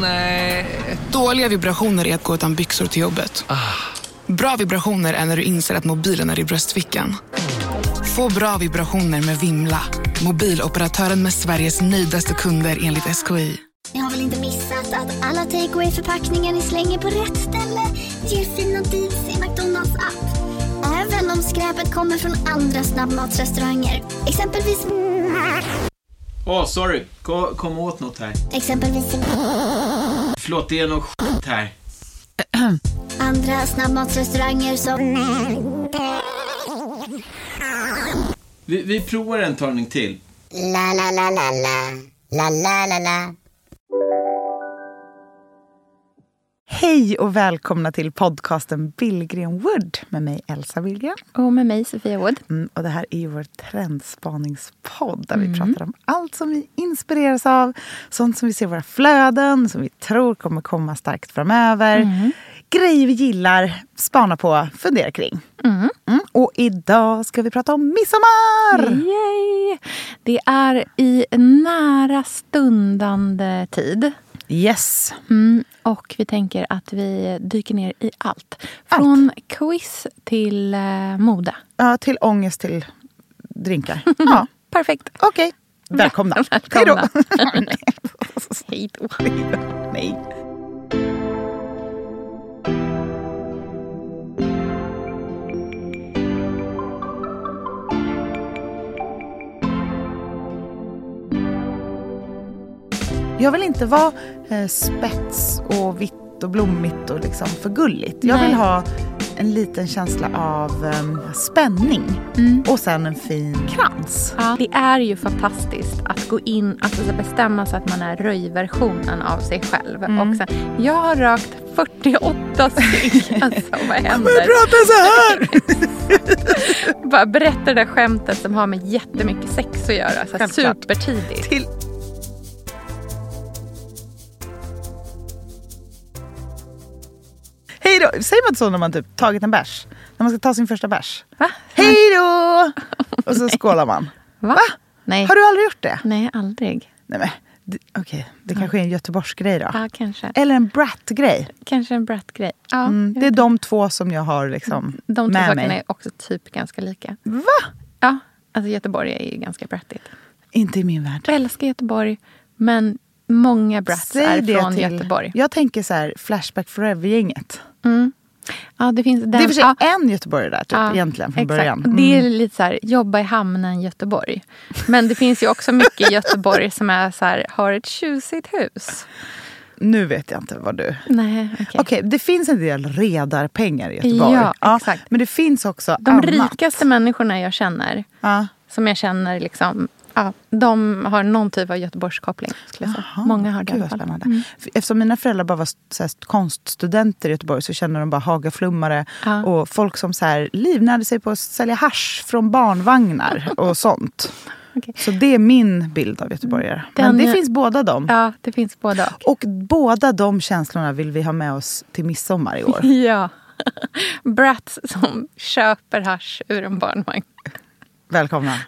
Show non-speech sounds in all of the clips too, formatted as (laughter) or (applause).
Nej. Dåliga vibrationer är att gå utan byxor till jobbet. Bra vibrationer är när du inser att mobilen är i bröstfickan. Få bra vibrationer med Vimla. Mobiloperatören med Sveriges nöjdaste kunder enligt SKI. Ni har väl inte missat att alla takeaway förpackningar ni slänger på rätt ställe ger fina deals i McDonalds app. Även om skräpet kommer från andra snabbmatsrestauranger. Exempelvis... Åh, oh, sorry. Kom, kom åt något här. Exempelvis... Förlåt, det är något skit här. Andra snabbmatsrestauranger som... Vi, vi provar en talning till. La, la, la, la, la. La, la, la, la. Hej och välkomna till podcasten Billgren Wood med mig Elsa Billgren. Och med mig Sofia Wood. Mm, och det här är ju vår trendspaningspodd där mm. vi pratar om allt som vi inspireras av. Sånt som vi ser i våra flöden, som vi tror kommer komma starkt framöver. Mm. Grejer vi gillar, spanar på, funderar kring. Mm. mm. Och idag ska vi prata om midsommar! Yay! Det är i nära stundande tid. Yes. Mm, och vi tänker att vi dyker ner i allt. Från allt. quiz till eh, mode. Ja, till ångest till drinkar. (laughs) Ja. Perfekt. Okej. Okay. Välkomna. (laughs) Välkomna. Hej då. (laughs) Hej då. Nej. Jag vill inte vara eh, spets och vitt och blommigt och liksom för gulligt. Jag vill ha en liten känsla av um, spänning mm. och sen en fin krans. Ja. Det är ju fantastiskt att gå in, att bestämma sig att man är röjversionen av sig själv. Mm. Och sen, jag har rökt 48 stygg. (laughs) Alltså vad händer? Jag pratar så här! (laughs) Bara berätta det där skämtet som har med jättemycket sex att göra. Så supertidigt. Till Hej då! Säger man inte så när man typ tagit en bärs? När man ska ta sin första bärs? Va? Hej då! (laughs) Och så skålar man. Va? Va? Nej. Har du aldrig gjort det? Nej, aldrig. Nej men, okej. Okay. Det kanske är en Göteborgsgrej då? Ja, kanske. Eller en brat-grej? Kanske en brat-grej. Ja, mm, det är de två som jag har liksom De två sakerna är också typ ganska lika. Va? Ja, alltså Göteborg är ju ganska brattigt. Inte i min värld. Jag älskar Göteborg, men många brats Säg är från till, Göteborg. Jag tänker så här, Flashback Forever-gänget. Mm. Ja, det, finns den, det är för sig ja. en göteborgare där typ, ja, egentligen från exakt. början. Mm. Det är lite så här, jobba i hamnen Göteborg. Men det finns ju också mycket i Göteborg som är så här, har ett tjusigt hus. Nu vet jag inte vad du... Nej, okay. okay det finns en del redarpengar i Göteborg. Ja, ja, exakt. Men det finns också De annat. rikaste människorna jag känner, ja. som jag känner liksom Ja, de har någon typ av Göteborgskoppling. Skulle jag säga. Jaha, Många har det. Spännande. Mm. Eftersom mina föräldrar bara var så konststudenter i Göteborg så känner de bara Hagaflummare ja. och folk som så här, livnärde sig på att sälja hash från barnvagnar (laughs) och sånt. Okay. Så det är min bild av göteborgare. Den, Men det finns båda dem. Ja, det finns båda. Och båda de känslorna vill vi ha med oss till midsommar i år. (laughs) ja. (laughs) Brats som köper hash ur en barnvagn. Välkomna.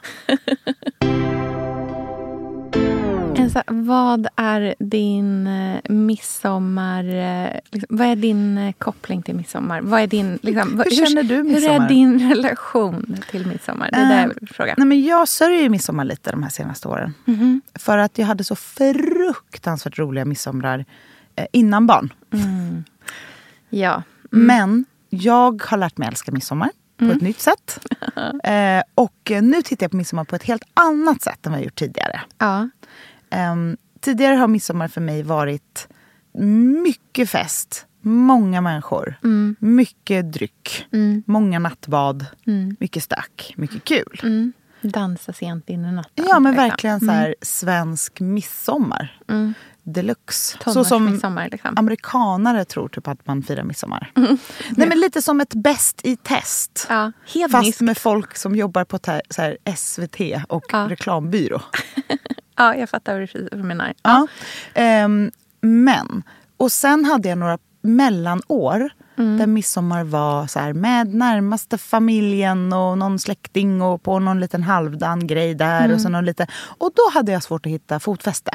Elsa, vad är din eh, midsommar... Eh, liksom, vad är din eh, koppling till midsommar? Vad är din, liksom, hur, hur känner du midsommar? Hur är din (laughs) relation till midsommar? Det är uh, det jag vill fråga. Nej, men jag sörjer ju midsommar lite de här senaste åren. Mm -hmm. För att jag hade så fruktansvärt roliga midsommar eh, innan barn. Mm. Ja. Mm. Men jag har lärt mig älska midsommar på ett mm. nytt sätt. (laughs) eh, och nu tittar jag på midsommar på ett helt annat sätt än vad jag gjort tidigare. Ja. Um, tidigare har midsommar för mig varit mycket fest, många människor, mm. mycket dryck, mm. många nattbad, mm. mycket stök, mycket kul. Mm. Dansa sent in i natten. Ja, men verkligen så här mm. svensk midsommar. Mm. Deluxe. Så som liksom. amerikanare tror typ att man firar midsommar. Mm. Nej, men lite som ett bäst i test. Ja, Fast med folk som jobbar på så här, SVT och ja. reklambyrå. (laughs) Ja, jag fattar vad du menar. Ja. Um, men, och sen hade jag några mellanår Där midsommar var så här, med närmaste familjen och någon släkting och på någon liten halvdan grej där. Och, så någon lite, och då hade jag svårt att hitta fotfäste.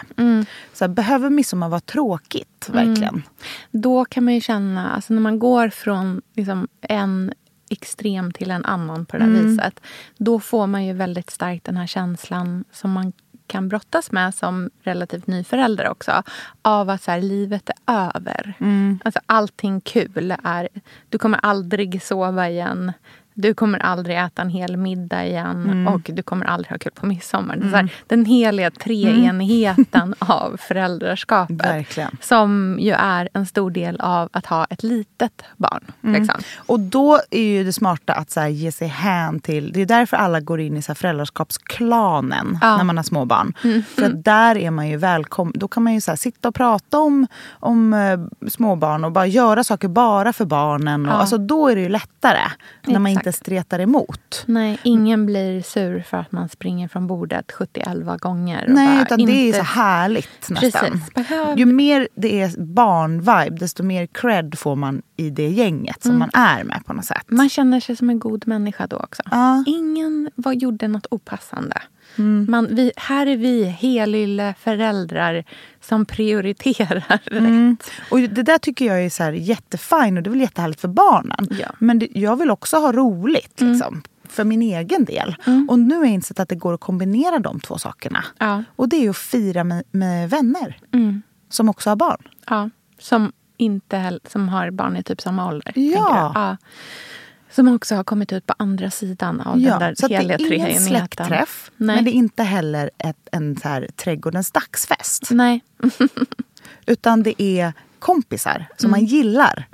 Så här, behöver midsommar vara tråkigt? Verkligen. Då kan man ju känna, alltså när man går från liksom en extrem till en annan på det där viset. Då får man ju väldigt starkt den här känslan som man kan brottas med som relativt ny förälder också. Av att så här, livet är över. Alltså allting kul är... Du kommer aldrig sova igen. Du kommer aldrig äta en hel middag igen och du kommer aldrig ha kul på midsommar. Så här, den heliga treenigheten (laughs) av föräldraskapet. Verkligen. Som ju är en stor del av att ha ett litet barn. Liksom. Och då är ju det smarta att så här, ge sig hän till... Det är därför alla går in i så här, föräldraskapsklanen Ja. när man har små barn. För att där är man ju välkommen. Då kan man ju så här, sitta och prata om, om eh, småbarn och bara göra saker bara för barnen. Och, Ja. alltså, då är det ju lättare när man inte Stretar emot. Nej, ingen blir sur för att man springer från bordet 71 gånger. Nej, bara utan det är inte- så härligt nästan. Precis. Ju mer det är barnvibe, desto mer cred får man i det gänget som man är med på något sätt. Man känner sig som en god människa då också. Ja. Ingen var, gjorde något opassande. Man, vi, här är vi helylle föräldrar som prioriterar rätt. Och det där tycker jag är så här jättefint och det är väl jättehärligt för barnen. Ja. Men det, jag vill också ha roligt liksom, för min egen del. Och nu har jag insett att det går att kombinera de två sakerna. Ja. Och det är att fira med, med vänner Mm. som också har barn. Ja, som, inte, som har barn i typ samma ålder. Ja. Ja. Som också har kommit ut på andra sidan av den där så det är ingen släktträff. Nej. Men det är inte heller ett, en så här, trädgårdens dagsfest. Nej. (laughs) Utan det är kompisar som Mm. man gillar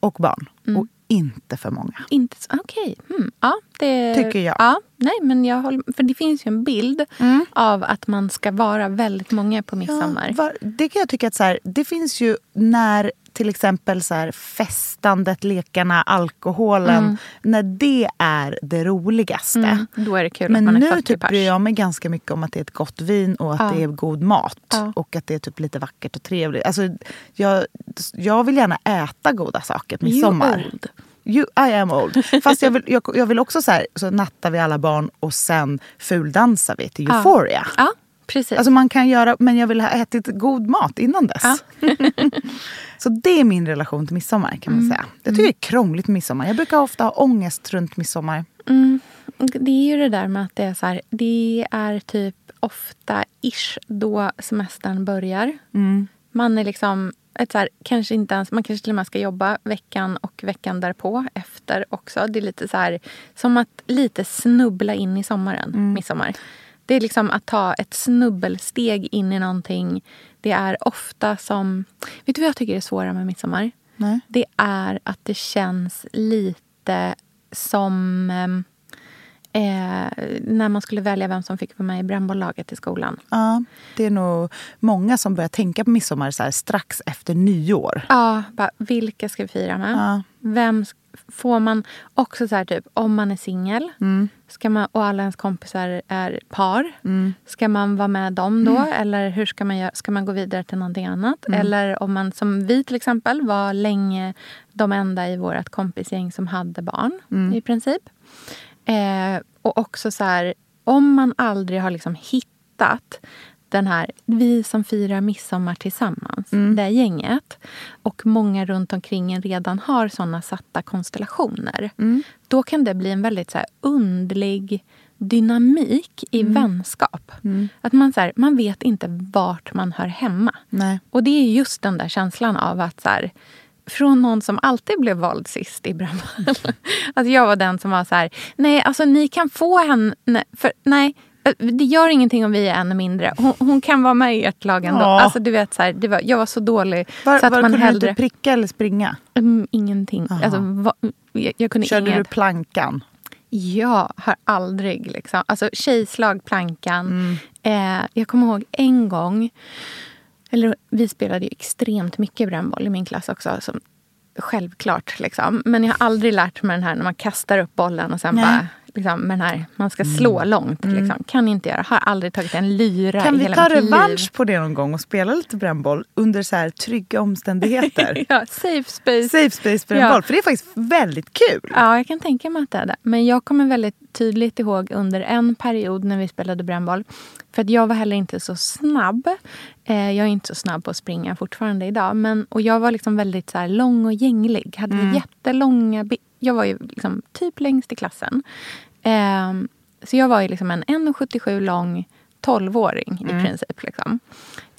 och barn. Och inte för många. Inte så, okej. Mm. Ja, det, Tycker jag. Ja, nej, men jag håller, för det finns ju en bild av att man ska vara väldigt många på midsommar. Ja, var, det kan jag tycka att så här, det finns ju när till exempel så här, festandet, lekarna, alkoholen. När det är det roligaste. Mm, då är det kul Men att man är nu 40 typ bryr jag mig ganska mycket om att det är ett gott vin och att Ja. det är god mat. Ja. Och att det är typ lite vackert och trevligt. Alltså, jag, jag vill gärna äta goda saker på midsommar. You I am old. Fast jag vill, jag, jag vill också så här, så nattar vi alla barn och sen fuldansar vi till. Euphoria. Ja, precis. Alltså man kan göra, men jag vill ha ätit god mat innan dess. Ja. (laughs) så det är min relation till midsommar kan man säga. Jag tycker det är krångligt med midsommar. Jag brukar ofta ha ångest runt midsommar. Mm. Det är ju det där med att det är så här, det är typ ofta ish då semestern börjar. Man är liksom, ett så här, kanske inte ens, man kanske till och med ska jobba veckan och veckan därpå efter också. Det är lite så här, som att lite snubbla in i sommaren, midsommar. Det är liksom att ta ett snubbelsteg in i någonting. Det är ofta som... Vet du vad jag tycker är svårare med midsommar? Nej. Det är att det känns lite som ehm, eh, när man skulle välja vem som fick vara med i brännbollaget i skolan. Ja, det är nog många som börjar tänka på midsommar så här, strax efter nyår. Ja, bara, vilka ska vi fira med? Ja. Vem får man också så här typ om man är singel Mm. ska man, och alla ens kompisar är par. Ska man vara med dem då? Eller hur ska man göra? Ska man gå vidare till någonting annat? Eller om man som vi till exempel var länge de enda i vårt kompisgäng som hade barn i princip. Eh, och också så här, om man aldrig har liksom hittat den här, vi som firar midsommar tillsammans, det här gänget. Och många runt omkring en redan har såna satta konstellationer. Då kan det bli en väldigt så här underlig dynamik i vänskap. Att man, så här, man vet inte vart man hör hemma. Nej. Och det är just den där känslan av att så här, från någon som alltid blev vald sist i Brännboll. (laughs) att jag var den som var så här, nej alltså ni kan få henne, för nej. Det gör ingenting om vi är en mindre. Hon, hon kan vara med i ert lag ändå. Ja. Alltså, du vet, så här, det var, jag var så dålig. Var, så att var man kunde du hellre... inte pricka eller springa? Mm, ingenting. Aha. Alltså, va, jag, jag kunde Körde inget. du plankan? Jag har aldrig... Liksom, alltså tjejslag, plankan. Mm. Eh, jag kommer ihåg en gång... Eller vi spelade ju extremt mycket brännboll i min klass också. Som, självklart. Liksom. Men jag har aldrig lärt mig den här när man kastar upp bollen och sen Nej. bara liksom, med den här, man ska slå Mm. långt. Liksom. Kan inte göra. Har aldrig tagit en lyra Kan i vi hela ta revansch på det någon gång och spela lite brännboll under så här trygga omständigheter? (laughs) Ja, safe space. Safe space brännboll, Ja. för det är faktiskt väldigt kul. Ja, jag kan tänka mig att det är det. Men jag kommer väldigt tydligt ihåg under en period när vi spelade brännboll. För att jag var heller inte så snabb. Eh, jag är inte så snabb på att springa fortfarande idag. Men, och jag var liksom väldigt så lång och gänglig. Hade jättelånga... be- Jag var ju liksom typ längst i klassen. Eh, så jag var ju liksom en 1,77 lång 12-åring i princip. Liksom.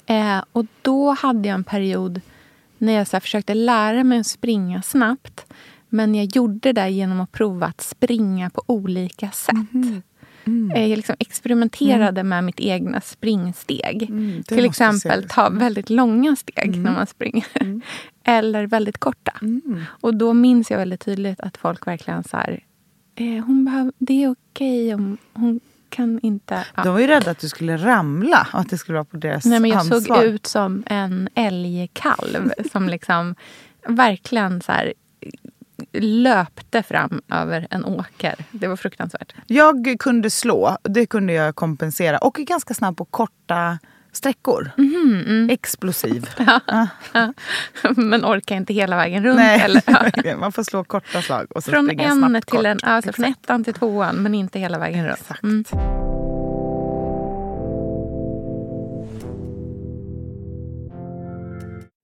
Eh, och då hade jag en period när jag så försökte lära mig att springa snabbt. Men jag gjorde det genom att prova att springa på olika sätt. Eh, Jag liksom experimenterade med mitt egna springsteg. Mm, Till exempel ta väldigt långa steg när man springer. (laughs) Eller väldigt korta. Och då minns jag väldigt tydligt att folk verkligen så här... Eh, hon behöver, det är okej om hon kan inte... Ja. De var ju rädda att du skulle ramla och att det skulle vara på deras Nej, men jag ansvar. såg ut som en älgkalv som (laughs) liksom verkligen så här löpte fram över en åker. Det var fruktansvärt. Jag kunde slå, det kunde jag kompensera. Och är ganska snabb på korta sträckor. Mhm, Explosiv. (laughs) (laughs) Men orkar inte hela vägen runt. Nej, Eller, (laughs) ja. man får slå korta slag och så Från en till kort. en, alltså från ettan till tvåan men inte hela vägen runt. Exakt. Mm.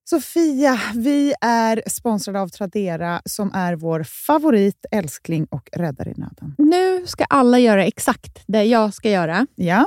Sofia, vi är sponsrade av Tradera som är vår favorit, älskling och räddare i nöden. Nu ska alla göra exakt det jag ska göra. Ja,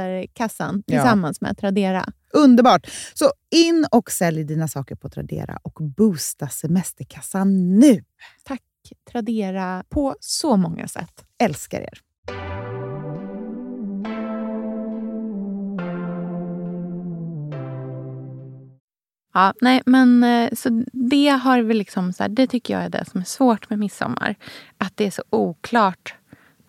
semesterkassan Ja. tillsammans med Tradera. Underbart! Så in och sälj dina saker på Tradera och boosta semesterkassan nu. Tack Tradera på så många sätt. Älskar er! Ja, nej, men eh, så det har vi liksom så här, det tycker jag är det som är svårt med midsommar. Att det är så oklart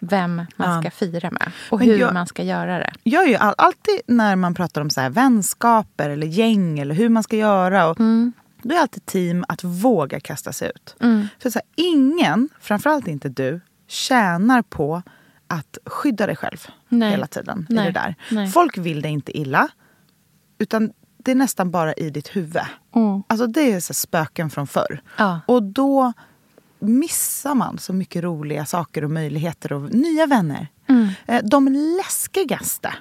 vem man Ja. ska fira med och Men hur jag- man ska göra det. Jag är ju all, alltid när man pratar om så här vänskaper eller gäng eller hur man ska göra. Och, Då är alltid team att våga kasta sig ut. Mm. För så här, ingen, framförallt inte du, tjänar på att skydda dig själv Nej. hela tiden. I Nej. det där. Nej. Folk vill dig inte illa. Utan det är nästan bara i ditt huvud. Mm. Alltså det är så spöken från förr. Ja. Och då missar man så mycket roliga saker och möjligheter och nya vänner. Mm. Eh, De läskigaste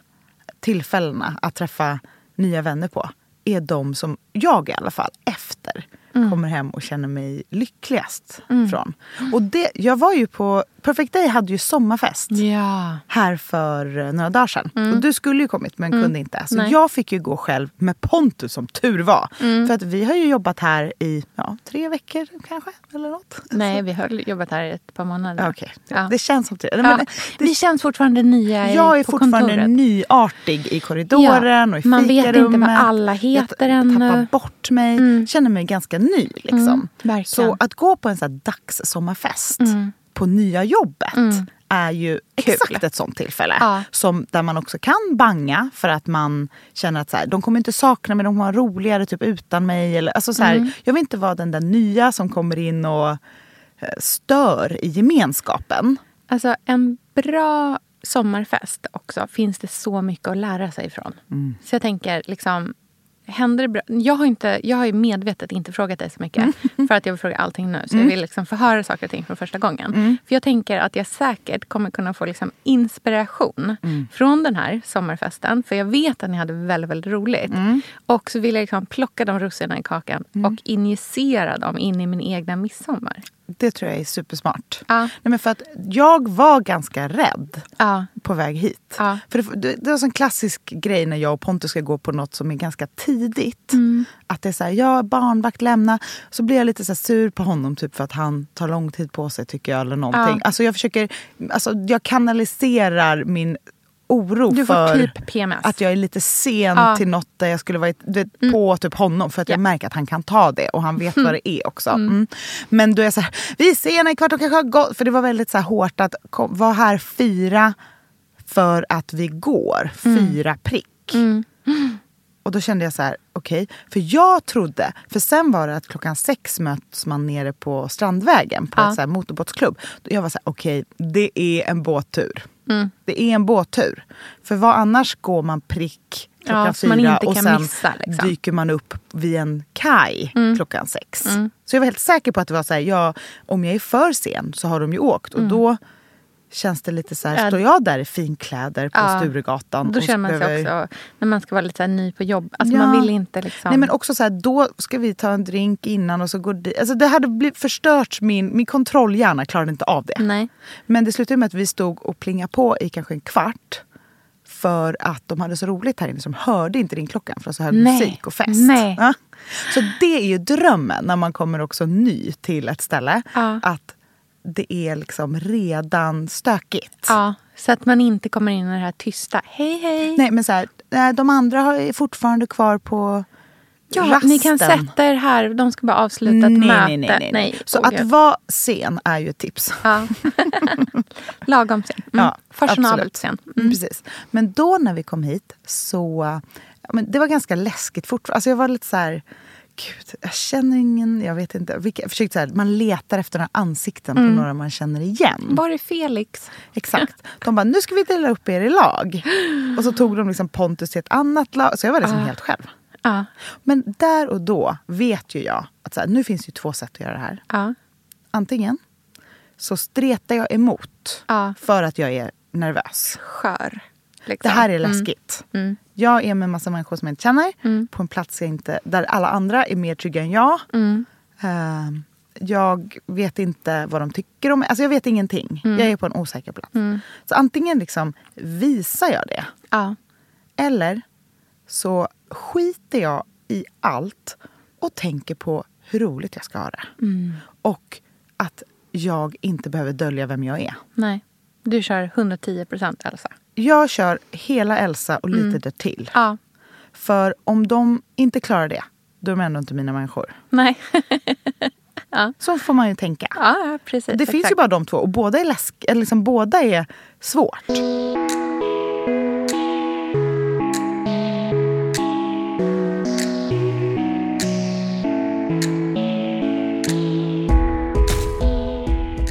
tillfällena att träffa nya vänner på är de som jag i alla fall efter Mm. kommer hem och känner mig lyckligast från. Och det, jag var ju på... Perfect Day hade ju sommarfest Ja. här för eh, några dagar sedan. Och du skulle ju kommit men kunde inte. Så Nej. jag fick ju gå själv med Pontus som tur var. För att vi har ju jobbat här i ja, tre veckor kanske. Eller något. Nej, vi har jobbat här i ett par månader. Okej, Ja. det känns som tre. Ja, det, vi känns fortfarande nya i- jag är på fortfarande kontoret. nyartig i korridoren och i man vet inte fikarummet. vad alla heter jag ännu. tappar bort mig, Mm. känner mig ganska ny. Liksom. Mm. Så att gå på en sån här dagssommarfest Mm. på nya jobbet Mm. är ju Kul. exakt ett sånt tillfälle. Ja. Som, där man också kan banga för att man känner att så här, de kommer inte sakna mig, de kommer ha roligare typ utan mig. Eller, alltså så här, Mm. Jag vill inte vara den där nya som kommer in och eh, stör i gemenskapen. Alltså en bra sommarfest också finns det så mycket att lära sig ifrån. Mm. Så jag tänker, liksom, händer det bra? Jag har, inte, jag har ju medvetet inte frågat dig så mycket (laughs) för att jag vill fråga allting nu. Så jag vill liksom få höra saker och ting från första gången. För jag tänker att jag säkert kommer kunna få liksom inspiration från den här sommarfesten. För jag vet att ni hade väldigt, väldigt roligt. Och så vill jag liksom plocka de russinen i kakan och injicera dem in i min egna midsommar. Det tror jag är supersmart. Ja. Nej, men för att jag var ganska rädd Ja. på väg hit. Ja. För det, det, var en klassisk grej när jag och Pontus ska gå på något som är ganska tidigt. Mm. Att det är så här, ja barnvakt lämna. Så blir jag lite så sur på honom typ för att han tar lång tid på sig tycker jag. Eller någonting. Alltså jag försöker, alltså jag kanaliserar min oro Du får för typ PMS. att jag är lite sen Ja. Mm. till något där jag skulle varit du vet, på typ honom för att jag Ja. märker att han kan ta det och han vet vad det är också. Mm. Men då är jag så här, vi är sena i kvart och kanske har gått. För det var väldigt så här hårt att kom, vara här fyra för att vi går. Fyra prick. Och då kände jag så här, okej. För jag trodde, för sen var det att klockan sex möts man nere på Strandvägen på Ja. ett så motorbåtsklubb. Jag var så här, okej, det är en båttur. Det är en båttur. För vad annars går man prick klockan Ja, fyra och sen missa, liksom. dyker man upp vid en kaj klockan sex. Så jag var helt säker på att det var så här, ja, om jag är för sen så har de ju åkt. Och då känns det lite så här, står jag där i finkläder på Ja. Sturegatan? Då känner man sig också, när man ska vara lite ny på jobb, alltså Ja. man vill inte liksom... Nej men också så här, då ska vi ta en drink innan och så går det. Alltså det hade blivit förstört, min, min kontrollhjärna klarade inte av det. Nej. Men det slutade med att vi stod och plingade på i kanske en kvart. För att de hade så roligt här inne de hörde inte ringklockan för så hög Nej. musik och fest. Nej. Ja. Så det är ju drömmen när man kommer också ny till ett ställe. Att det är liksom redan stökigt. Ja, så att man inte kommer in i det här tysta. Hej, hej. Nej men så här, nej, de andra har- är fortfarande kvar på ja, rasten. ni kan sätta er här. De ska bara avsluta ett nej, möte. nej, nej, nej. Så åh, att vara sen är ju ett tips. Ja. (laughs) Lagom sen. Mm. Ja, Fashionabelt sen. Mm. Precis. Men då när vi kom hit så... Men det var ganska läskigt fortfarande. Alltså jag var lite så här... Gud, jag känner ingen... Jag vet inte. Vilka, jag försökte så här, man letar efter några ansikten på några man känner igen. Var är Felix? Exakt. De bara, nu ska vi dela upp er i lag. Och så tog de liksom Pontus till ett annat lag. Så jag var liksom helt själv. Ja. Men där och då vet ju jag att så här, nu finns det ju två sätt att göra det här. Ja. Antingen så stretar jag emot för att jag är nervös. Skör. Det Liksom. här är läskigt. Mm. Jag är med en massa människor som jag inte känner. Mm. På en plats jag inte, där alla andra är mer trygga än jag. Mm. Eh, jag vet inte vad de tycker om mig. Alltså jag vet ingenting. Mm. Jag är på en osäker plats. Så antingen liksom visar jag det. Ja. Eller så skiter jag i allt och tänker på hur roligt jag ska ha det. Mm. Och att jag inte behöver dölja vem jag är. Nej. Du kör 110 procent Elsa. Jag kör hela Elsa och lite därtill. Ja. För om de inte klarar det, då är de ändå inte mina människor. Nej. (laughs) Så får man ju tänka. Ja, ja, precis. Det finns ju exakt. bara de två och båda är, läsk eller liksom, båda är svårt.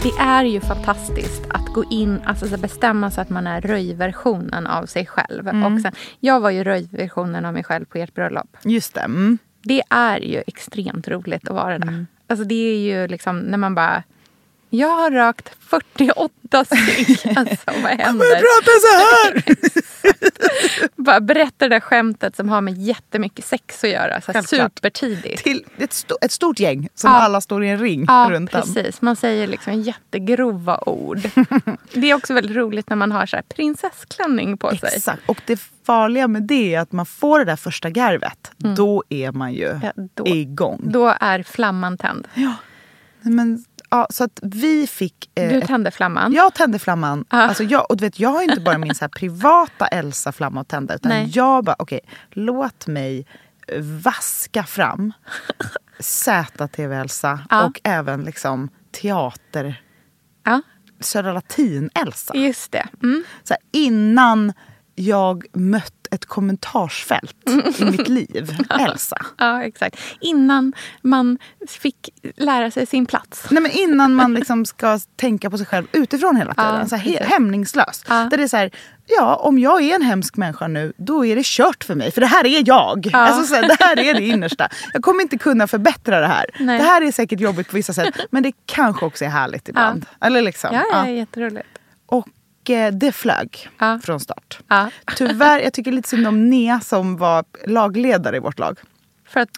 Det är ju fantastiskt att gå in, alltså så bestämma sig att man är röjversionen av sig själv. Mm. Och sen, jag var ju röjversionen av mig själv på ert bröllop. Just det. Mm. Det är ju extremt roligt att vara det. Alltså det är ju liksom när man bara... Jag har rökt 48 stygg. Alltså vad händer? Prata så här! (laughs) Bara berätta det där skämtet som har med jättemycket sex att göra. Så supertidigt. Till ett, sto- ett stort gäng som Ja. alla står i en ring Ja, runt precis. Man säger liksom jättegrova ord. (laughs) det är också väldigt roligt när man har så här prinsessklänning på sig. Exakt. Och det farliga med det är att man får det där första garvet. Då är man ju Mm. Ja, då- igång. Då är flamman tänd. Nej, Men, ja, så att vi fick... eh, Du tände flamman. Jag tände flamman. Ah. Alltså jag, och du vet, jag har inte bara min så här privata Elsa-flamma att tända. Utan Nej. jag bara, okej, låt mig vaska fram (laughs) ZTV-Elsa Ja. och även liksom teater Ja, Södra Latin-Elsa. just det. Mm. Så här, innan jag mött ett kommentarsfält i mitt (laughs) liv. Elsa. Ja, exakt. Innan man fick lära sig sin plats. Nej, men innan man liksom ska tänka på sig själv utifrån hela tiden. Ja, så här, hämningslöst. Ja. Där det är så här, ja om jag är en hemsk människa nu då är det kört för mig. För det här är jag. Alltså, så här, det här är det innersta. Jag kommer inte kunna förbättra det här. Nej. Det här är säkert jobbigt på vissa sätt. Men det kanske också är härligt ibland. Eller liksom. Ja, ja, ja. jätteroligt. Och det flög Ja. från start. Ja. Tyvärr, jag tycker lite synd om Nea som var lagledare i vårt lag. För att,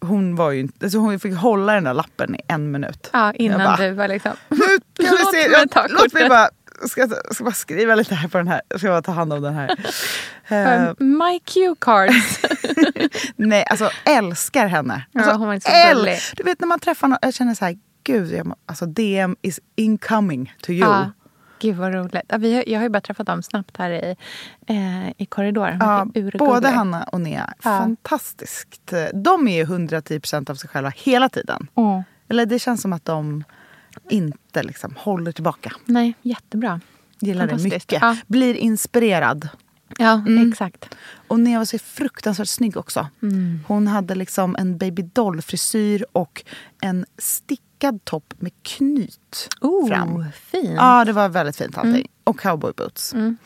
Hon, var ju inte, alltså hon fick hålla den där lappen i en minut. ja, innan Jag bara, du var liksom... Nu ska vi (laughs) Låt se. mig ta Låt mig bara, ska, jag ska bara skriva lite här på den här. Jag ska bara ta hand om den här. (laughs) Eh, My cue cards. (laughs) nej, alltså älskar henne. Ja, Alltså, hon var så äl-. Du vet när man träffar någon, jag känner så här, gud, jag, alltså DM is incoming to you. Ja. Gud vad roligt. Ja, vi har, jag har ju bara träffat dem snabbt här i, eh, i korridoren. Ja, både Hanna och Nea, Ja. fantastiskt. De är ju 110% av sig själva hela tiden. Mm. Eller det känns som att de inte liksom håller tillbaka. Nej, jättebra. Gillar det mycket. Ja. Blir inspirerad. Ja, Mm. exakt. Och Nea var så fruktansvärt snygg också. Mm. Hon hade liksom en baby doll-frisyr och en stickad topp med knyt Oh, fram. fin. Ja, det var väldigt fint allting. Och cowboy boots. Mm.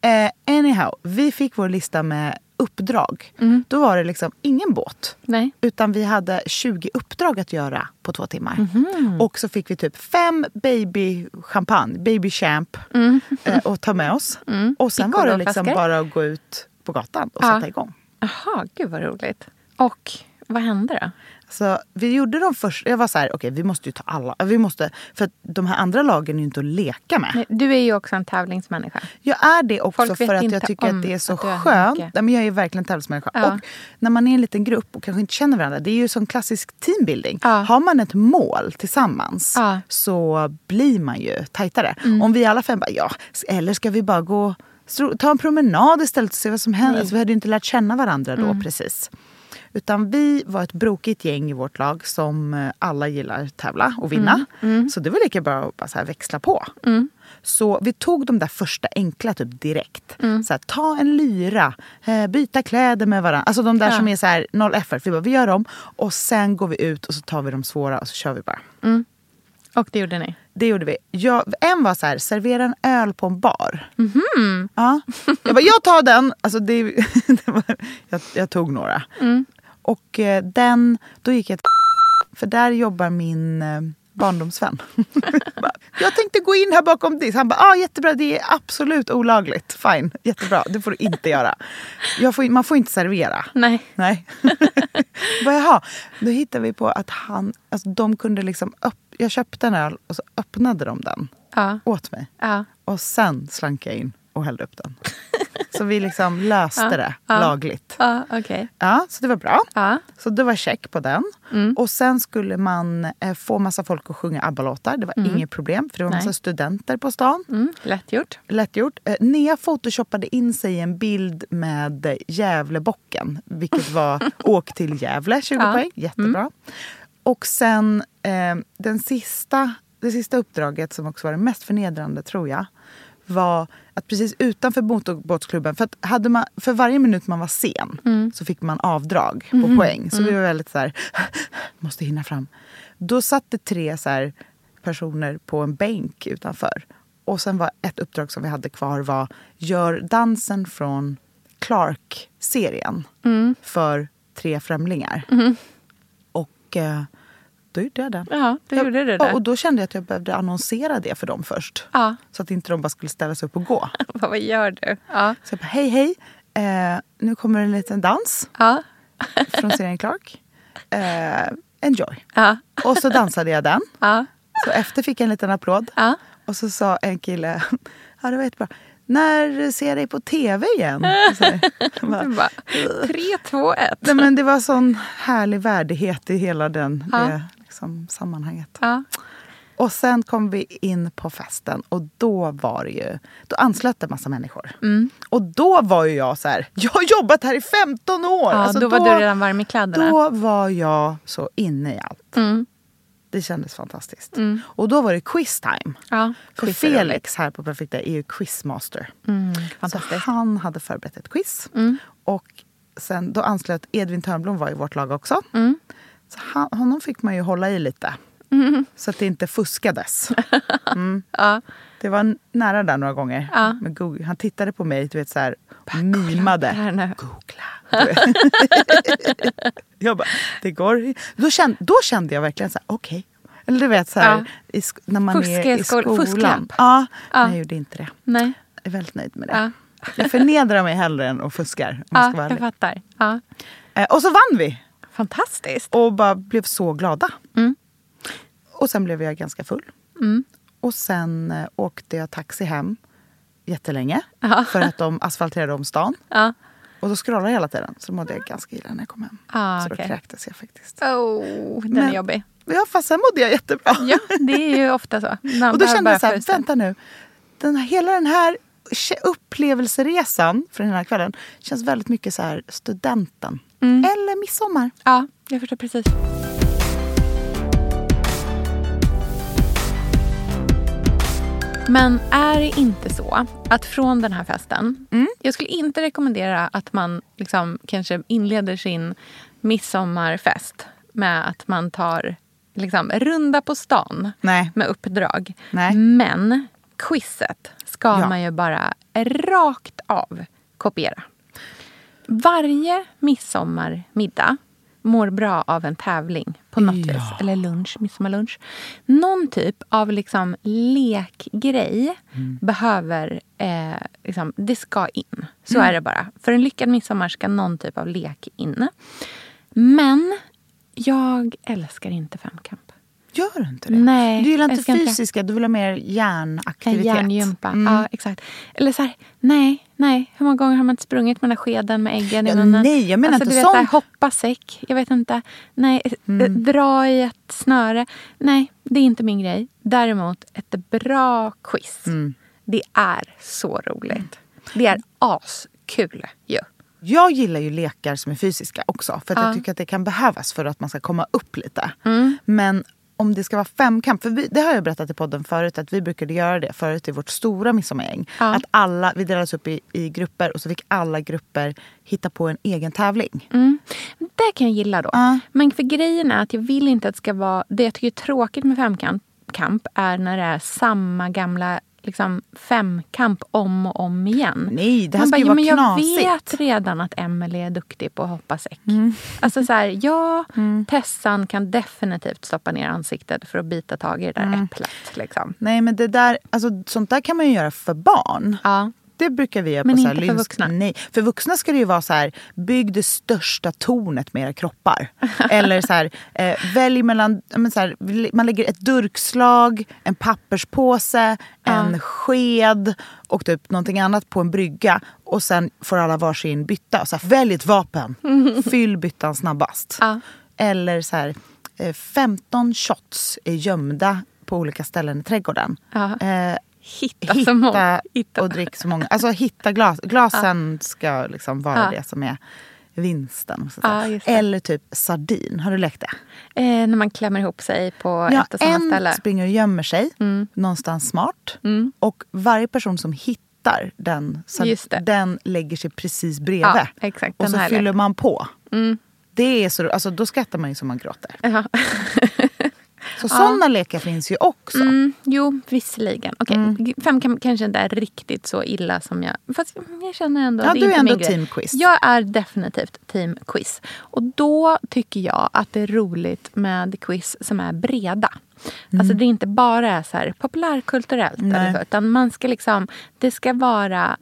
Eh, anyhow, vi fick vår lista med uppdrag. Mm. Då var det liksom ingen båt. Nej. Utan vi hade 20 uppdrag att göra på två timmar. Mhm. Och så fick vi typ fem baby champagne, baby champ eh, att ta med oss. (laughs) Och sen var det liksom bara att gå ut på gatan och Ja. sätta igång. Jaha, gud vad roligt. Och vad hände då? Så vi gjorde de första, jag var så här, okej vi måste ju ta alla. Vi måste, för de här andra lagen är ju inte att leka med. Nej, Du är ju också en tävlingsmänniska. Jag är det också Folk för att jag tycker att det är så är skönt. Nej, men jag är verkligen tävlingsmänniska. Ja. Och när man är en liten grupp och kanske inte känner varandra. Det är ju som klassisk teambuilding. Ja. Har man ett mål tillsammans Ja. Mm. så blir man ju tajtare. Om vi alla fem bara, ja, eller ska vi bara gå ta en promenad istället och se vad som händer. Alltså, vi hade ju inte lärt känna varandra då Mm. precis. Utan vi var ett brokigt gäng i vårt lag som eh, alla gillar tävla och vinna. Mm. Så det var lika bra att bara så växla på. Så vi tog de där första enkla typ direkt. Mm. Så här, ta en lyra, eh, byta kläder med varandra. Alltså de där Ja. som är så här, noll effort. Vi bara, vi gör dem och sen går vi ut och så tar vi de svåra och så kör vi bara. Och det gjorde ni? Det gjorde vi. Jag, en var så här, servera en öl på en bar. Mhm. Ja. Jag bara, jag tar den. Alltså det, (laughs) det var, jag, jag tog några. Mm. Och eh, den, då gick jag till (laughs) för där jobbar min eh, barndomsvän. (laughs) Jag tänkte gå in här bakom disk. Han bara, ah, jättebra, det är absolut olagligt. Fine, jättebra, det får du inte göra. Får, man får inte servera. Nej. Nej. (laughs) Bara, Jaha, då hittade vi på att han, alltså de kunde liksom, upp, jag köpte en öl och så öppnade de den Ja. åt mig. Ja. Och sen slank jag in och hällde upp den. Så vi liksom löste Ja, det ja. lagligt. Ja, okej. Ja, så det var bra. Så det var check på den. Och sen skulle man eh, få massa folk att sjunga ABBA-låtar. Det var inget problem för det var Nej. massa studenter på stan. Mm, lätt gjort. Lätt gjort. Eh, Nea photoshoppade in sig i en bild med eh, Gävlebocken. Vilket var (laughs) åk till Gävle, 20 Ja. poäng. Jättebra. Och sen eh, den sista, det sista uppdraget som också var det mest förnedrande tror jag. Var att precis utanför motorbåtsklubben, för, att hade man, för varje minut man var sen så fick man avdrag på poäng. Så vi var väldigt så här, måste hinna fram. Då satt det tre så här, personer på en bänk utanför. Och sen var ett uppdrag som vi hade kvar var gör dansen från Clark-serien för tre främlingar. Och eh, då gjorde jag den. Ja, då Jag- gjorde du det. Och då kände jag att jag behövde annonsera det för dem först. Ja. Så att inte de bara skulle ställa sig upp och gå. (laughs) Vad gör du? Ja. Så jag bara, hej hej, eh, nu kommer en liten dans Ja. (laughs) från serien Clark. Eh, enjoy. Ja. Och så dansade jag den. Ja. Så efter fick jag en liten applåd. Ja. Och så sa en kille, (laughs) ja det var jättebra. När ser jag dig på tv igen? Bara, bara, tre, två, ett. Nej, men det var sån härlig värdighet i hela den, Ja. Liksom, sammanhanget. Ja. Och sen kom vi in på festen och då var ju, då anslöt en massa människor. Mm. Och då var ju jag så här, (laughs) jag har jobbat här i 15 år! Ja, Alltså då var du redan varm i kläderna. Då var jag så inne i allt. Mm. Det kändes fantastiskt. Och då var det quiz time. Ja, För quiz. Felix här på Perfekta är ju quizmaster. Mm, Så han hade förberett ett quiz. Mm. Och sen då anslöt Edvin Törnblom var i vårt lag också. Mm. Så han, honom fick man ju hålla i lite. Så att det inte fuskades. (laughs) Mm. Ja. Det var nära där några gånger. Ja. Med Google. Han tittade på mig du vet, så här, och mimade. Googla. (laughs) Jag bara, det går. Då kände, då kände jag verkligen så här, okej. Eller du vet så här, Ja. i, när man Fuska är i i skol- skolan. fusklamp. Ja, Ja. men jag gjorde inte det. Nej. Jag är väldigt nöjd med det. Ja. Jag förnedrar mig hellre än och fuskar. Om jag ska Ja, vara jag fattar. Ja. Eh, Och så vann vi! Fantastiskt. Och bara blev så glada. Mm. Och sen blev jag ganska full. Mm. Och sen eh, åkte jag taxi hem jättelänge. Ja. För att de asfalterade om stan. (laughs) Ja. Och då scrollade jag hela tiden. Så mådde jag ganska illa när jag kom hem. Ah, så då kräktes jag faktiskt. Oh, den Men- är jobbig. Ja, fast sen mådde jag jättebra. Ja, det är ju ofta så. (laughs) Och då kände jag så här, vänta nu. Den här, hela den här upplevelseresan för den här kvällen känns väldigt mycket så här studenten. Mm. Eller midsommar. Ja, jag förstår precis. Men är det inte så att från den här festen... Mm. Jag skulle inte rekommendera att man liksom kanske inleder sin midsommarfest med att man tar liksom, runda på stan Nej. med uppdrag. Nej. Men quizet ska Ja. man ju bara rakt av kopiera. Varje midsommarmiddag mår bra av en tävling på något Ja. vis. Eller lunch, midsommarlunch. Någon typ av liksom lekgrej Mm. behöver... Eh, liksom, det ska in. Så Mm. är det bara. För en lyckad midsommar ska någon typ av lek in. Men jag älskar inte femkamp. Gör du inte det? Nej, du gillar inte älskar inte fysiska, du vill ha mer hjärnaktivitet. hjärngympa. Mm. Ja, exakt. Eller så här, nej, nej. Hur många gånger har man inte sprungit med den skeden med äggen Ja, i munnen? nej, jag menar alltså, inte du vet, sånt. Hoppa säck. Jag vet inte. Nej, eh, dra i ett snöre. Nej, det är inte min grej. Däremot ett bra quiz. Mm. Det är så roligt. Det är askul ju. Jag gillar ju lekar som är fysiska också. För att Ja. jag tycker att det kan behövas för att man ska komma upp lite. Mm. Men om det ska vara femkamp, för vi, det har jag berättat i podden förut att vi brukade göra det förut i vårt stora midsommargäng. Ja. Att alla, vi delades upp i, i grupper och så fick alla grupper hitta på en egen tävling. Mm. Det kan jag gilla då. Ja. Men för grejen är att jag vill inte att det ska vara... Det jag tycker är tråkigt med femkamp kamp är när det är samma gamla liksom, femkamp om och om igen. Nej, det här Man ska bara, ju "Jo, vara men jag knasigt." vet redan att Emelie är duktig på att hoppa säck. Mm. Alltså så här, ja, Tessan kan definitivt stoppa ner ansiktet för att bita tag i det där Mm. äpplet. Liksom. Nej men det där, alltså, sånt där kan man ju göra för barn. Ja. Det brukar vi göra Men på så här inte för lynsk- vuxna? Nej, för vuxna ska det ju vara så här, bygg det största tornet med era kroppar. (laughs) Eller så här, eh, välj mellan, men så här, man lägger ett durkslag, en papperspåse, en sked och typ någonting annat på en brygga. Och sen får alla varsin bytta. Så här, välj ett vapen, (laughs) fyll byttan snabbast. Ja. Eller så här, eh, 15 shots är gömda på olika ställen i trädgården. Ja. Eh, Hitta, så många. hitta Hitta. och drick så många. Alltså hitta glas. Glasen ska liksom vara Ja. det som är vinsten. Ja. Eller typ sardin. Har du lekt det? Eh, när man klämmer ihop sig på Ja, ett och samma en ställe. springer och gömmer sig Mm. någonstans smart. Mm. Och varje person som hittar den, den lägger sig precis bredvid. Ja, exakt. och så fyller man på. Mm. Det är så, alltså, då skrattar man ju som man gråter. (laughs) Ja. Så sådana lekar finns ju också. Mm, jo, visserligen. Okej, Mm. Fem kan, kanske inte är riktigt så illa som jag... Fast jag känner ändå Ja, det du är ändå team quiz. Jag är definitivt team quiz. Och då tycker jag att det är roligt med quiz som är breda. Alltså det är inte bara är så här populärkulturellt. Mm. Eller så, utan man ska liksom... Det ska vara...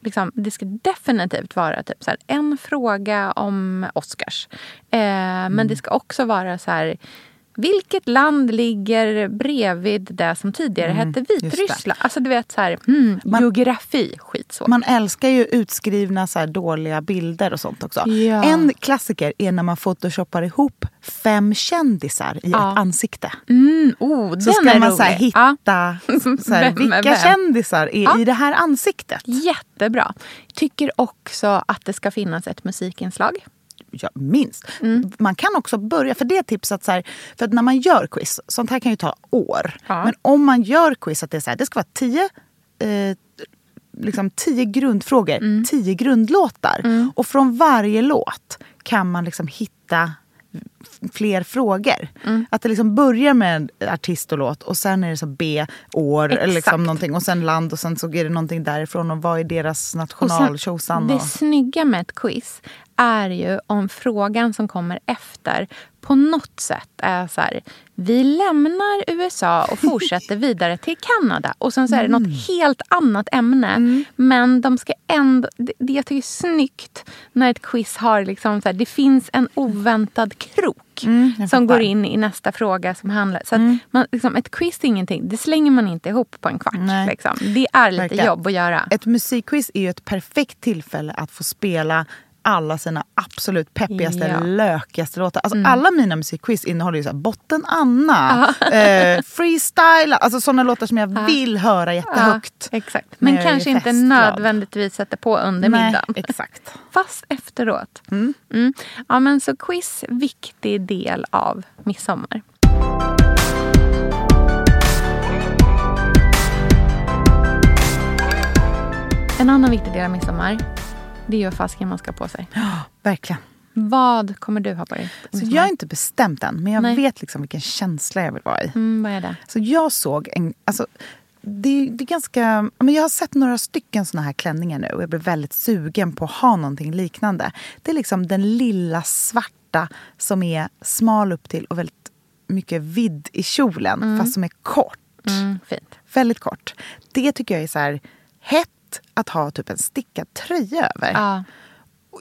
Liksom, det ska definitivt vara typ så här, en fråga om Oscars. Eh, Mm. Men det ska också vara så här... Vilket land ligger bredvid det som tidigare hette Mm, det. Vitryssland? Alltså du vet så här, mm, Man- geografi, skitsvårt. Man älskar ju utskrivna så dåliga bilder och sånt också. Ja. En klassiker är när man photoshoppar ihop fem kändisar i Ja. ett ansikte. Mm, oh, Så ska man så här, Ja, hitta så här, (laughs) vilka vem? kändisar är Ja. i det här ansiktet. jättebra. Tycker också att det ska finnas ett musikinslag. Ja, minst. Man kan också börja, för det är tipsat så här, för att när man gör quiz, sånt här kan ju ta år. Ja. Men om man gör quiz att det är så här, det ska vara tio eh, liksom tio grundfrågor, Mm. tio grundlåtar. Och från varje låt kan man liksom hitta fler frågor. Mm. Att det liksom börjar med artist och låt och sen är det så B, år eller liksom någonting, och sen land och sen så är det någonting därifrån och vad är deras Och national sen, tjosan. det och- snygga med ett quiz är ju om frågan som kommer efter på något sätt är så här. Vi lämnar USA och fortsätter vidare till Kanada. Och sen så är det Mm. något helt annat ämne. Men de ska ändå... Det, jag tycker är snyggt när ett quiz har liksom så här, det finns en oväntad krok. Mm, som går in i nästa fråga som handlar... Så att man, liksom, ett quiz är ingenting. Det slänger man inte ihop på en kvart. Liksom. Det är lite Verkligen. jobb att göra. Ett musikquiz är ju ett perfekt tillfälle att få spela alla sina absolut peppigaste, Ja. Mm. lökigaste låtar. Alltså Alla mina musikquiz innehåller ju så här, Botten Anna, (laughs) eh, Freestyle, alltså sådana låtar som jag vill höra jättehögt. Exakt. Men kanske inte nödvändigtvis sätter på under Nej, middagen. exakt. (laughs) Fast efteråt. Mm. Ja, men så quiz, viktig del av midsommar. En annan viktig del av midsommar, det vad fasken man ska på sig. Verkligen. Vad kommer du ha på dig? Så jag har inte bestämt än, men jag Nej. vet liksom vilken känsla jag vill vara i. Mm, vad är det? Så jag såg en... Alltså, det, det är ganska... Men jag har sett några stycken såna här klänningar nu och jag blev väldigt sugen på att ha någonting liknande. Det är liksom den lilla svarta som är smal upp till och väldigt mycket vidd i kjolen, fast som är kort. Mm, fint. Väldigt kort. Det tycker jag är så här hett att ha typ en stickad tröja över. Ja.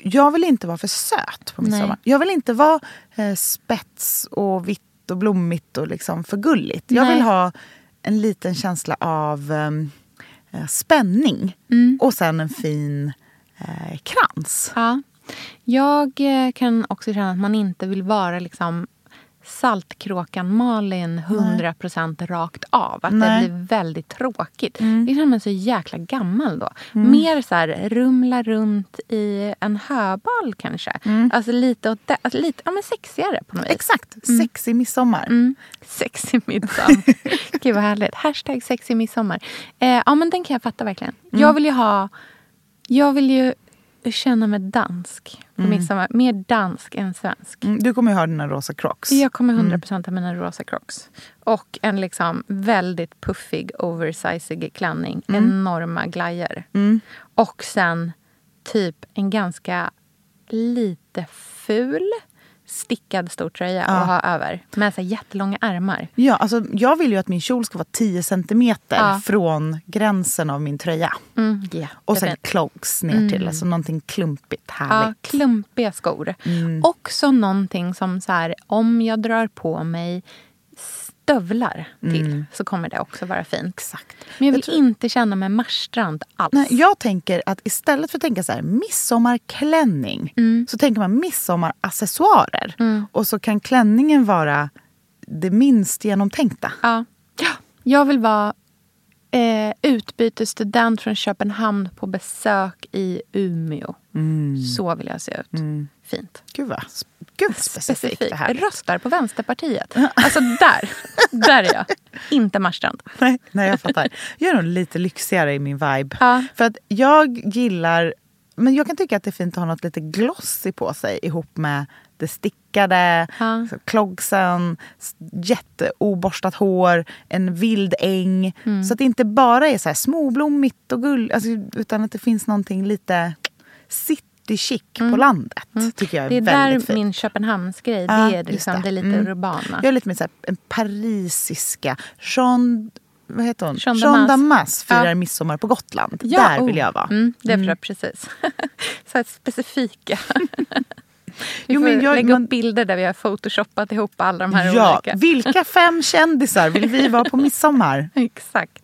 Jag vill inte vara för söt på midsommar. Nej. Jag vill inte vara eh, spets och vitt och blommigt och liksom för gulligt. Jag Nej. vill ha en liten känsla av ehm, eh, spänning. Mm. Och sen en fin eh, krans. Ja. Jag eh, kan också känna att man inte vill vara liksom Saltkråkan Malin 100% rakt av. Att Nej. det blir väldigt tråkigt. Det känner man så jäkla gammal då. Mer så här rumla runt i en höbal kanske. Alltså lite åt det, alltså lite ja, men sexigare på något vis. Exakt, sexig midsommar. Mm. Sexig midsommar. (laughs) Gud vad härligt. Hashtag sexig midsommar. Eh, ja men den kan jag fatta verkligen. Jag vill ju ha... Jag vill ju känna mig dansk på midsommar. Mer dansk än svensk. Mm, du kommer ju ha dina rosa crocs. Jag kommer 100% ha mina rosa crocs. Och en liksom väldigt puffig, oversizig klänning. Enorma glajjor. Och sen typ en ganska lite ful stickad stor tröja att ha över. Med så jättelånga ärmar. Ja, alltså, jag vill ju att min kjol ska vara 10 centimeter Ja. från gränsen av min tröja. Mm, Och sen clogs ner till, alltså någonting klumpigt, Ja, härligt. klumpiga skor. Också någonting som så här, om jag drar på mig stövlar till så kommer det också vara fint. Exakt. Men jag vill Jag tror- inte känna mig marstrand alls. Nej, jag tänker att istället för att tänka så här, midsommarklänning så tänker man midsommaraccessoarer. Och så kan klänningen vara det minst genomtänkta. Ja. Ja. Jag vill vara eh, utbytesstudent från Köpenhamn på besök i Umeå. Så vill jag se ut. Fint. Gud vad, gud (laughs) specifikt det här är. Röstar på Vänsterpartiet. Alltså där, där är jag. Inte Marstrand. (laughs) Nej, nej, jag fattar. Jag är nog lite lyxigare i min vibe. Ja. För att jag gillar... Men jag kan tycka att det är fint att ha något lite glossy på sig ihop med det stickade, Ja. s- jätteoborstat hår, en vild äng. Mm. Så att det inte bara är så här småblommigt och gull, alltså, utan att det finns någonting lite city chic på landet. Tycker jag är, Mm. Det är där väldigt min Köpenhamnsgrej, det är liksom det. det, lite Mm. urbana. Jag är lite mer så här, en parisiska. Jean, vad heter hon? Jean Jean Damas. Firar Ja. midsommar på Gotland. Ja, Där vill oh. jag vara. Mm, det förstår jag precis. (laughs) så här specifika. (laughs) Vi Jo, får jag- lägga man- upp bilder där vi har photoshoppat ihop alla de här Ja, olika. vilka fem kändisar vill vi vara på midsommar? (laughs) Exakt.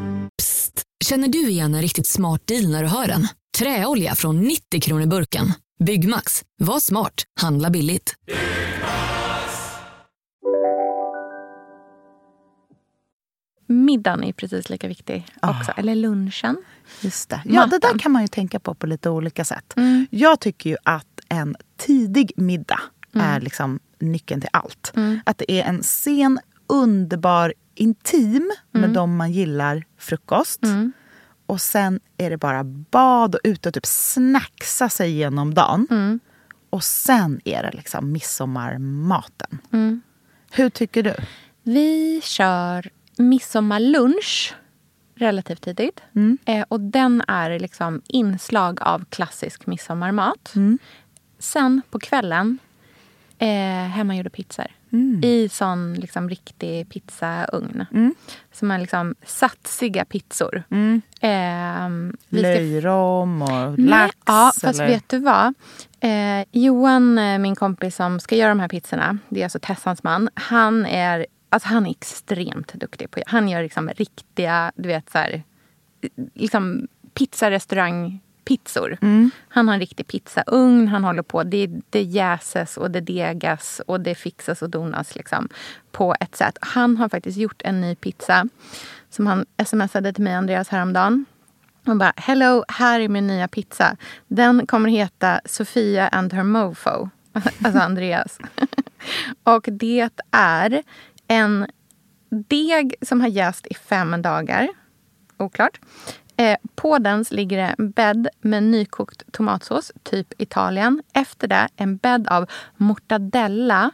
Känner du igen en riktigt smart deal när du hör den? Träolja från 90 kronor burken. Byggmax. Var smart. Handla billigt. Middagen är precis lika viktig också. Eller lunchen. Just det. Ja, det där Maten. kan man ju tänka på på lite olika sätt. Mm. Jag tycker ju att en tidig middag är liksom nyckeln till allt. Mm. Att det är en sen, underbar, intim med Mm. dem man gillar frukost. Och sen är det bara bad och ut och typ snacksa sig igenom dagen. Mm. Och sen är det liksom midsommarmaten. Mm. Hur tycker du? Vi kör midsommarlunch relativt tidigt. Mm. Eh, och den är liksom inslag av klassisk midsommarmat. Mm. Sen på kvällen eh, hemmagjorda pizzor. Mm. I sån liksom riktig pizzaugn. Mm. Som är liksom satsiga pizzor. Mm. Eh, ska Löjrom och Nej, lax? Ja, fast eller? vet du vad? Eh, Johan, eh, min kompis som ska göra de här pizzorna, det är alltså Tessans man. Han är, alltså han är extremt duktig på Han gör liksom riktiga, du vet så här, liksom pizzarestaurangpizzor. Mm. Han har en riktig pizzaugn, han håller på, det, det jäses och det degas och det fixas och donas liksom på ett sätt. Han har faktiskt gjort en ny pizza som han smsade till mig, Andreas, häromdagen. Och bara, hello, här är min nya pizza. Den kommer heta Sofia and her mofo. (laughs) Alltså Andreas. (laughs) och det är en deg som har jäst i fem dagar. Oklart. Eh, på den ligger det en bädd med nykokt tomatsås, typ Italien. Efter det en bädd av mortadella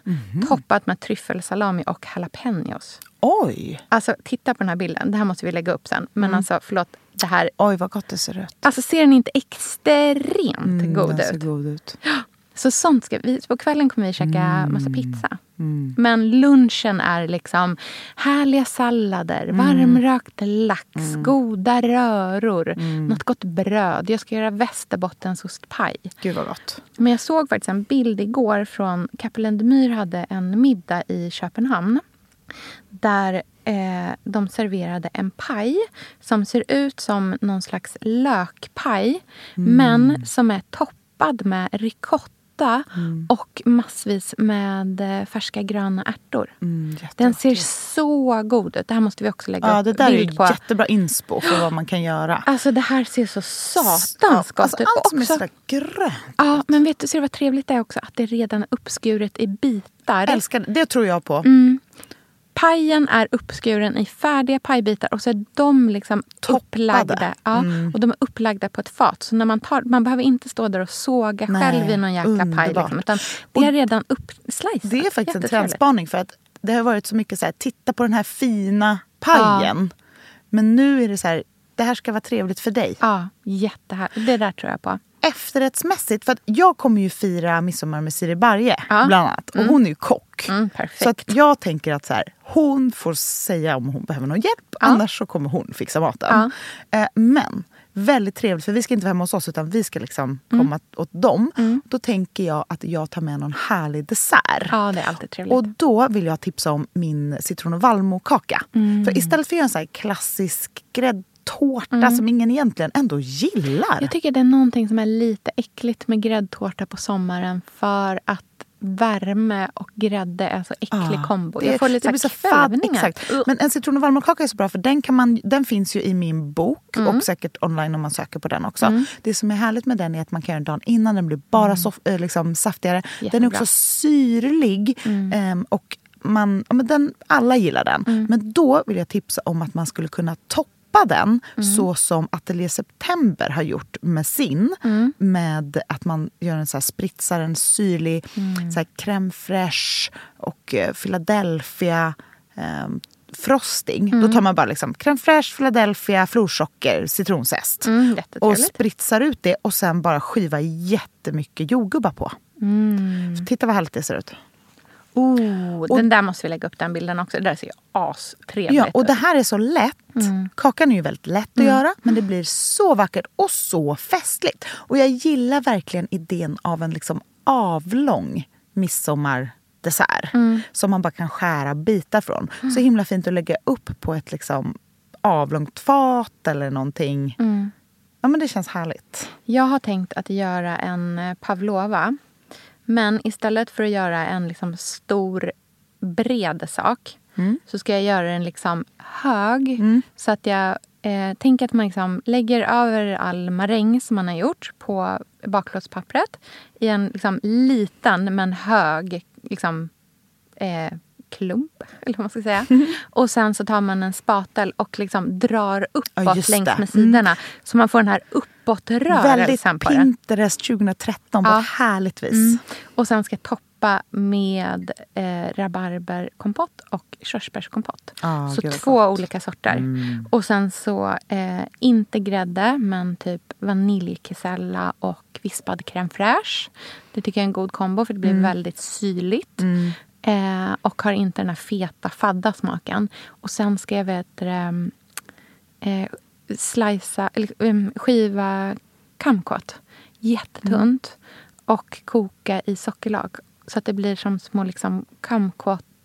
toppat med tryffelsalami och jalapenos. Oj! Alltså, titta på den här bilden. Det här måste vi lägga upp sen. Men alltså, förlåt. Det här... Oj, vad gott det ser ut. Alltså, ser den inte extremt Mm, god den ut? god ut. Så sånt ska vi... På kvällen kommer vi käka Mm. massa pizza. Men lunchen är liksom härliga sallader, varmrökt lax, goda röror, något gott bröd. Jag ska göra västerbottensostpaj. Gud vad gott. Men jag såg faktiskt en bild igår från Kapellen de Myr hade en middag i Köpenhamn. Där eh, de serverade en paj som ser ut som någon slags lökpaj. Men som är toppad med ricotta och massvis med eh, färska gröna ärtor. Den ser så god ut. Det här måste vi också lägga Ja, upp det där är bild på. jättebra inspo för vad man kan göra. Alltså det här ser så satans gott alltså, ut. allt som är Också- sådär grönt. Ja, men vet du, ser du vad trevligt det är också? Att det redan är uppskuret i bitar. Älskar det. Det tror jag på. Mm. Pajen är uppskuren i färdiga pajbitar och så är de liksom upplagda. Ja, Mm. och de är upplagda på ett fat. Så när man tar, man behöver inte stå där och såga Nej, själv i någon jäkla paj. Liksom, utan det är redan uppslicat. Det är faktiskt en trendspaning för att det har varit så mycket så här, titta på den här fina pajen. Men nu är det så här, det här ska vara trevligt för dig. Ja, jättehärligt. Det där tror jag på. Efterrättsmässigt, för att jag kommer ju fira midsommar med Siri Barje Ja. bland annat. Och hon är ju kock. Mm. Så att jag tänker att så här, hon får säga om hon behöver någon hjälp. Annars så kommer hon fixa maten. Eh, men väldigt trevligt, för vi ska inte vara hemma hos oss utan vi ska liksom Mm. komma åt dem. Då tänker jag att jag tar med någon härlig dessert. Ja, det är alltid trevligt. Och då vill jag tipsa om min citron och vallmokaka. Mm. För istället för att göra en så här klassisk gräddtårta som ingen egentligen ändå gillar. Mm. Jag tycker det är någonting som är lite äckligt med gräddtårta på sommaren för att värme och grädde är så äcklig kombo. Jag får lite det så kvävningar. exakt. Men en citron och valmokaka är så bra för den, kan man, den finns ju i min bok Mm. och säkert online om man söker på den också. Det som är härligt med den är att man kan göra den dagen innan, den blir bara sof- äh, liksom saftigare. Den är Jättebra. också syrlig ehm, och man, men den, alla gillar den. Men då vill jag tipsa om att man skulle kunna toppa den så som Atelier September har gjort med sin. Med att man gör en så här spritsar, en syrlig så här crème fraîche och eh, Philadelphia ehm, frosting. Då tar man bara liksom crème fraîche, Philadelphia, florsocker, citronzest. Mm, och spritsar ut det och sen bara skiva jättemycket jordgubbar på. Mm. Titta vad härligt det ser ut. Oh, den där måste vi lägga upp den bilden också. Det där ser ju astrevligt Ja, och det här är så lätt. Mm. Kakan är ju väldigt lätt att göra, men det blir så vackert och så festligt. Och jag gillar verkligen idén av en liksom avlång midsommardessert Mm. som man bara kan skära bitar från. Så himla fint att lägga upp på ett liksom avlångt fat eller någonting. Mm. Ja, men det känns härligt. Jag har tänkt att göra en eh, pavlova. Men istället för att göra en liksom stor, bred sak så ska jag göra den liksom hög. Så att jag eh, tänker att man liksom lägger över all maräng som man har gjort på bakplåtspappret i en liksom liten men hög liksom, eh, klump, (laughs) eller vad man ska säga. Och sen så tar man en spatel och liksom drar Ja, uppåt just längs med sidorna. Så man får den här Väldigt uppåtrörelsen på den. Pinterest 2013 på Ja. ett härligt vis. Mm. Och sen ska jag toppa med eh, rabarberkompott och körsbärskompott. Ah, så två. Mm. olika sorter. Och sen så, eh, inte grädde, men typ vaniljkesella och vispad crème fraîche. Det tycker jag är en god kombo för det Mm. blir väldigt syrligt. Eh, och har inte den här feta, fadda smaken. Och sen ska jag vet, du, eh, slicea, eller, em, skiva kumquat jättetunt. Och koka i sockerlag. Så att det blir som små liksom,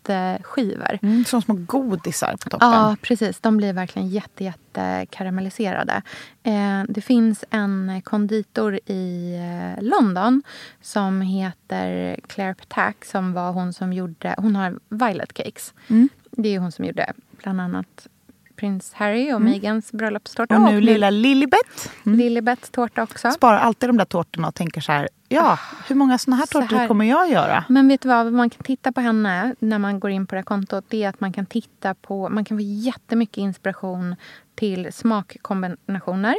kumquat-skivor. Mm, som små godisar på toppen. Ja, precis. De blir verkligen jätte, jätte karamelliserade. Eh, det finns en konditor i eh, London som heter Claire Patak som var hon som gjorde... Hon har Violet Cakes. Mm. Det är hon som gjorde bland annat prins Harry och Megans bröllopstårta. Och nu lilla Lilibet. Mm. Lilibets tårta också. Sparar alltid de där tårtorna och tänker så här, ja, hur många såna här Så tårtor här- kommer jag göra? Men vet du vad, man kan titta på henne när man går in på det här kontot. Det är att man kan titta på, man kan få jättemycket inspiration till smakkombinationer.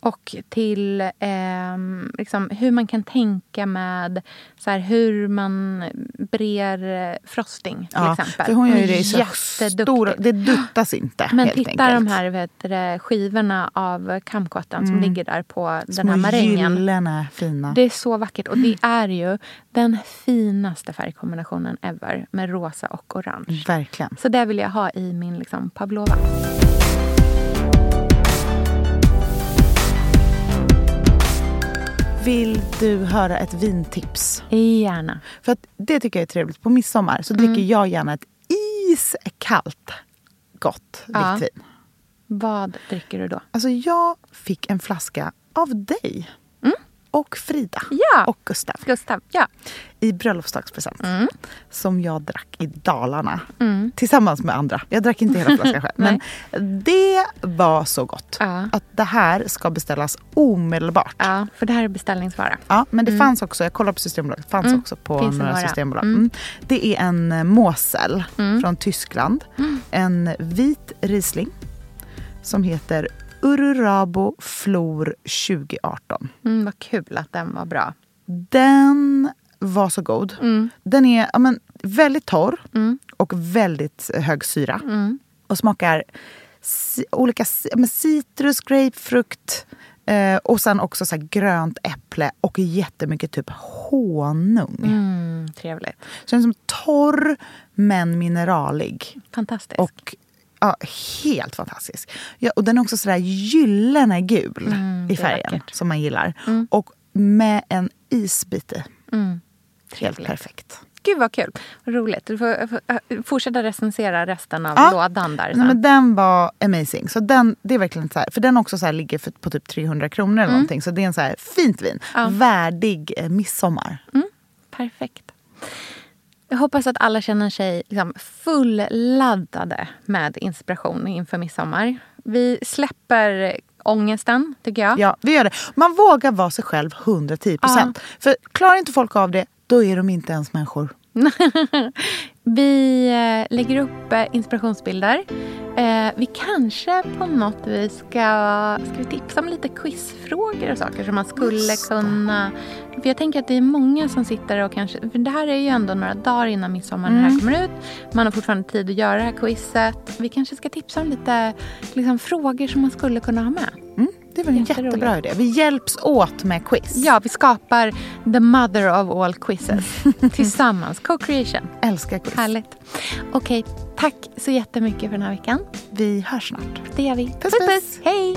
Och till ehm, liksom, hur man kan tänka med så här, hur man brer eh, frosting till Ja, exempel. för hon gör ju det så jätteduktig. stora, det duttas inte Men titta de här vet det, skivorna av som Mm. ligger där på Små den här marängen. gyllene fina. Det är så vackert. Och det är ju den finaste färgkombinationen ever med rosa och orange. Verkligen. Så det vill jag ha i min liksom, pavlova. Vill du höra ett vintips? Gärna. För att det tycker jag är trevligt. På midsommar så dricker jag gärna ett iskallt gott Ja. vitt vin. Vad dricker du då? Alltså jag fick en flaska av dig. Och Frida. Ja. Och Gustav. Gustav, ja. I bröllopsdagspresent. Som jag drack i Dalarna. Mm. Tillsammans med andra. Jag drack inte hela flaskan (laughs) själv. Men det var så gott. Ja. Att det här ska beställas omedelbart. Ja, för det här är beställningsvara. Ja, men det fanns också, jag kollade på Systembolaget, det fanns Mm. också på Finns några systembolag. Mm. Mm. Det är en eh, Mosel Mm. från Tyskland. En vit Riesling som heter Ururabo Flor 2018. Mm, vad kul att den var bra. Den var så god. Mm. Den är ja, men, väldigt torr Mm. och väldigt hög syra. Mm. Och smakar olika citrus, grapefrukt eh, och sen också så grönt äpple och jättemycket typ honung. Mm, trevligt. Så den är som torr men mineralig. Fantastiskt. Och ja, helt fantastisk. Ja, och den är också sådär gyllene gul Mm, i är färgen som man gillar. Mm. Och med en isbit i. Mm. Helt perfekt. Gud vad kul. Roligt. Du får äh, fortsätta recensera resten av Ja. lådan där Nej, men den var amazing. Så den, det är verkligen så här, för den också så här ligger för, på typ 300 kronor eller Mm. någonting. Så det är en så här fint vin. Ja. Värdig eh, midsommar. Perfekt. Jag hoppas att alla känner sig liksom fulladdade med inspiration inför midsommar. Vi släpper ångesten, tycker jag. Ja, vi gör det. Man vågar vara sig själv 110 procent. För klarar inte folk av det, då är de inte ens människor. (laughs) Vi eh, lägger upp eh, inspirationsbilder. Eh, vi kanske på något vis ska, ska vi tipsa om lite quizfrågor och saker som man skulle kunna... För jag tänker att det är många som sitter och kanske... För det här är ju ändå några dagar innan midsommar när det här kommer ut. Man har fortfarande tid att göra det här quizet. Vi kanske ska tipsa om lite liksom, frågor som man skulle kunna ha med. Det var en jättebra idé. Vi hjälps åt med quiz. Ja, vi skapar the mother of all quizzes (laughs) tillsammans. Co-creation. Älskar quiz. Härligt. Okej, tack så jättemycket för den här veckan. Vi hörs snart. Det gör vi. Puss, puss. Hej!